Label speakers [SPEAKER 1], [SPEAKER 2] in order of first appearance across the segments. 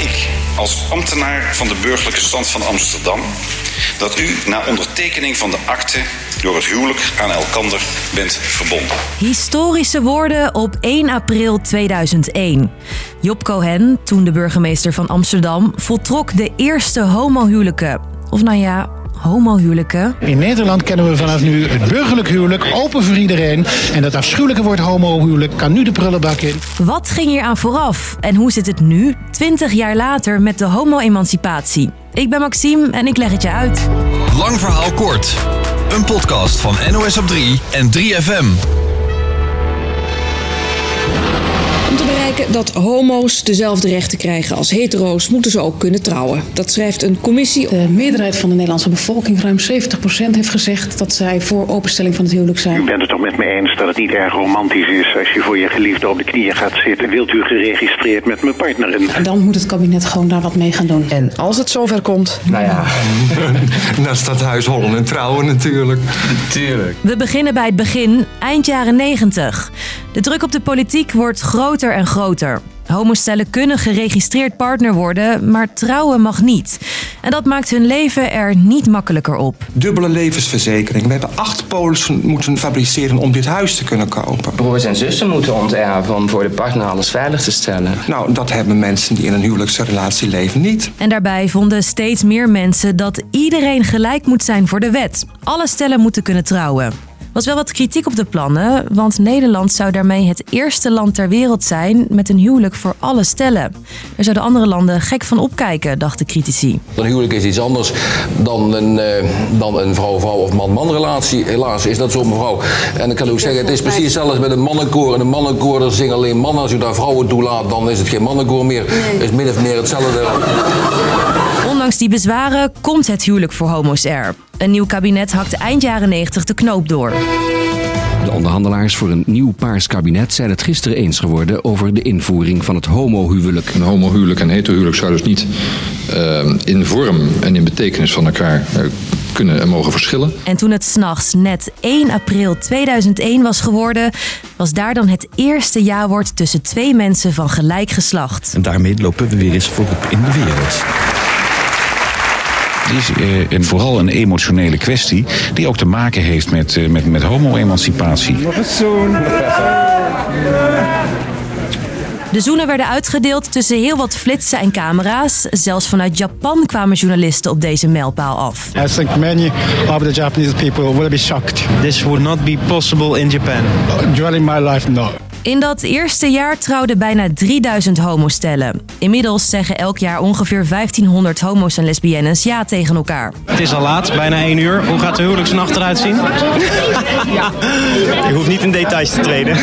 [SPEAKER 1] ik, als ambtenaar van de burgerlijke stand van Amsterdam, dat u na ondertekening van de akte door het huwelijk aan elkander bent verbonden.
[SPEAKER 2] Historische woorden op 1 april 2001. Job Cohen, toen de burgemeester van Amsterdam, voltrok de eerste homohuwelijken. Of nou ja, homohuwelijken.
[SPEAKER 3] In Nederland kennen we vanaf nu het burgerlijk huwelijk, open voor iedereen. En dat afschuwelijke woord homohuwelijk kan nu de prullenbak in.
[SPEAKER 2] Wat ging hier aan vooraf en hoe zit het nu, 20 jaar later, met de homo-emancipatie? Ik ben Maxime en ik leg het je uit.
[SPEAKER 4] Lang verhaal kort. Een podcast van NOS op 3 en 3FM.
[SPEAKER 5] Dat homo's dezelfde rechten krijgen als hetero's, moeten ze ook kunnen trouwen. Dat schrijft een commissie.
[SPEAKER 6] De meerderheid van de Nederlandse bevolking, ruim 70%, heeft gezegd dat zij voor openstelling van het huwelijk
[SPEAKER 7] U
[SPEAKER 6] zijn.
[SPEAKER 7] bent het toch met me eens dat het niet erg romantisch is als je voor je geliefde op de knieën gaat zitten. Wilt u geregistreerd met mijn partner in?
[SPEAKER 6] En dan moet het kabinet gewoon daar wat mee gaan doen.
[SPEAKER 8] En als het zover komt,
[SPEAKER 9] Nou ja, naar Stadhuis Holland en trouwen natuurlijk. Tuurlijk.
[SPEAKER 2] We beginnen bij het begin, eind jaren 90. De druk op de politiek wordt groter en groter. Homostellen kunnen geregistreerd partner worden, maar trouwen mag niet. En dat maakt hun leven er niet makkelijker op.
[SPEAKER 9] Dubbele levensverzekering. We hebben acht polissen moeten fabriceren om dit huis te kunnen kopen.
[SPEAKER 10] Broers en zussen moeten onterven om voor de partner alles veilig te stellen.
[SPEAKER 9] Nou, dat hebben mensen die in een huwelijksrelatie leven niet.
[SPEAKER 2] En daarbij vonden steeds meer mensen dat iedereen gelijk moet zijn voor de wet. Alle stellen moeten kunnen trouwen. Was wel wat kritiek op de plannen, want Nederland zou daarmee het eerste land ter wereld zijn met een huwelijk voor alle stellen. Er zouden andere landen gek van opkijken, dachten critici.
[SPEAKER 11] Een huwelijk is iets anders dan een, eh, dan een vrouw-vrouw of man-man relatie. Helaas is dat zo, mevrouw. En ik kan ook zeggen, het is precies hetzelfde met een mannenkoor. En een mannenkoor, daar zingen alleen mannen. Als u daar vrouwen toelaat, dan is het geen mannenkoor meer. Het is min of meer hetzelfde.
[SPEAKER 2] Ondanks die bezwaren komt het huwelijk voor homo's er. Een nieuw kabinet hakte eind jaren 90 de knoop door.
[SPEAKER 12] De onderhandelaars voor een nieuw paars kabinet zijn het gisteren eens geworden over de invoering van het homohuwelijk.
[SPEAKER 13] Een homohuwelijk en heterohuwelijk zouden dus niet eh, in vorm en in betekenis van elkaar eh, kunnen en mogen verschillen.
[SPEAKER 2] En toen het s'nachts net 1 april 2001 was geworden, was daar dan het eerste jawoord tussen twee mensen van gelijk geslacht.
[SPEAKER 14] En daarmee lopen we weer eens voorop in de wereld.
[SPEAKER 15] Het is eh, een, vooral een emotionele kwestie die ook te maken heeft met, eh, met, met homo-emancipatie.
[SPEAKER 2] De zoenen werden uitgedeeld tussen heel wat flitsen en camera's. Zelfs vanuit Japan kwamen journalisten op deze mijlpaal af.
[SPEAKER 3] I think many of the Japanese people will be shocked.
[SPEAKER 16] This would not be possible in Japan.
[SPEAKER 3] During my life, no.
[SPEAKER 2] In dat eerste jaar trouwden bijna 3000 homostellen. Inmiddels zeggen elk jaar ongeveer 1500 homo's en lesbiennes ja tegen elkaar.
[SPEAKER 16] Het is al laat, bijna 1 uur. Hoe gaat de huwelijksnacht eruit zien? Je hoeft niet in details te treden.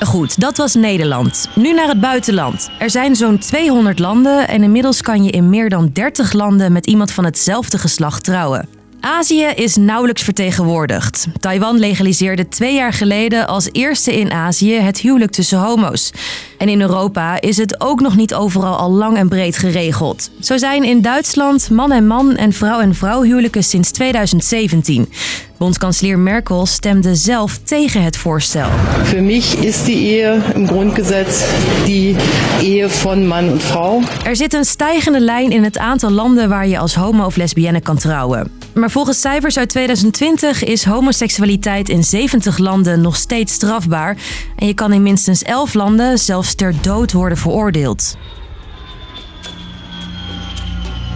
[SPEAKER 2] Goed, dat was Nederland. Nu naar het buitenland. Er zijn zo'n 200 landen en inmiddels kan je in meer dan 30 landen met iemand van hetzelfde geslacht trouwen. Azië is nauwelijks vertegenwoordigd. Taiwan legaliseerde twee jaar geleden als eerste in Azië het huwelijk tussen homo's. En in Europa is het ook nog niet overal al lang en breed geregeld. Zo zijn in Duitsland man en man en vrouw en vrouw huwelijken sinds 2017. Bondskanselier Merkel stemde zelf tegen het voorstel.
[SPEAKER 17] Für mich ist die Ehe im Grundgesetz die Ehe von Mann und Frau.
[SPEAKER 2] Er zit een stijgende lijn in het aantal landen waar je als homo of lesbienne kan trouwen. Maar volgens cijfers uit 2020 is homoseksualiteit in 70 landen nog steeds strafbaar. En je kan in minstens 11 landen zelfs ter dood worden veroordeeld.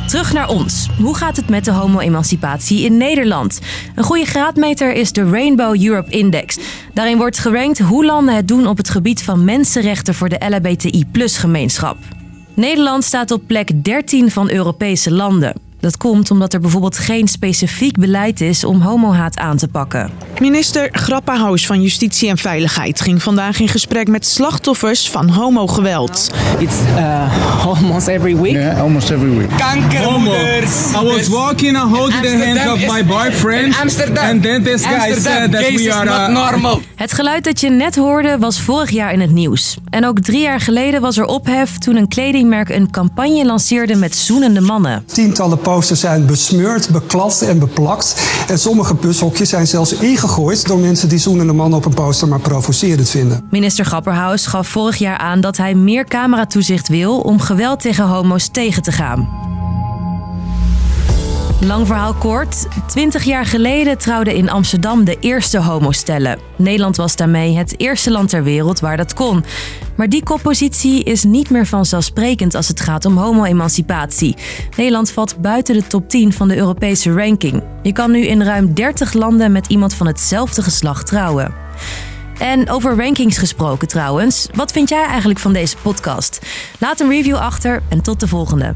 [SPEAKER 2] Terug naar ons. Hoe gaat het met de homo-emancipatie in Nederland? Een goede graadmeter is de Rainbow Europe Index. Daarin wordt gerankt hoe landen het doen op het gebied van mensenrechten voor de LHBTI-gemeenschap. Nederland staat op plek 13 van Europese landen. Dat komt omdat er bijvoorbeeld geen specifiek beleid is om homohaat aan te pakken.
[SPEAKER 18] Minister Grapperhaus van Justitie en Veiligheid ging vandaag in gesprek met slachtoffers van homogeweld.
[SPEAKER 19] It's uh, almost every week.
[SPEAKER 3] Yeah, almost every week.
[SPEAKER 19] Kankermoeders.
[SPEAKER 20] I was walking and holding the hands of my boyfriend. And then this guy said that we are uh,
[SPEAKER 18] normal.
[SPEAKER 2] Het geluid dat je net hoorde was vorig jaar in het nieuws. En ook drie jaar geleden was er ophef toen een kledingmerk een campagne lanceerde met zoenende mannen.
[SPEAKER 21] Tientallen posters zijn besmeurd, beklad en beplakt. En sommige bushokjes zijn zelfs ingegooid
[SPEAKER 8] door mensen die zoenende mannen op een poster maar provocerend vinden.
[SPEAKER 2] Minister Grapperhaus gaf vorig jaar aan dat hij meer cameratoezicht wil om geweld tegen homo's tegen te gaan. Lang verhaal kort. Twintig jaar geleden trouwden in Amsterdam de eerste homostellen. Nederland was daarmee het eerste land ter wereld waar dat kon. Maar die koppositie is niet meer vanzelfsprekend als het gaat om homo-emancipatie. Nederland valt buiten de top 10 van de Europese ranking. Je kan nu in ruim 30 landen met iemand van hetzelfde geslacht trouwen. En over rankings gesproken trouwens, wat vind jij eigenlijk van deze podcast? Laat een review achter en tot de volgende.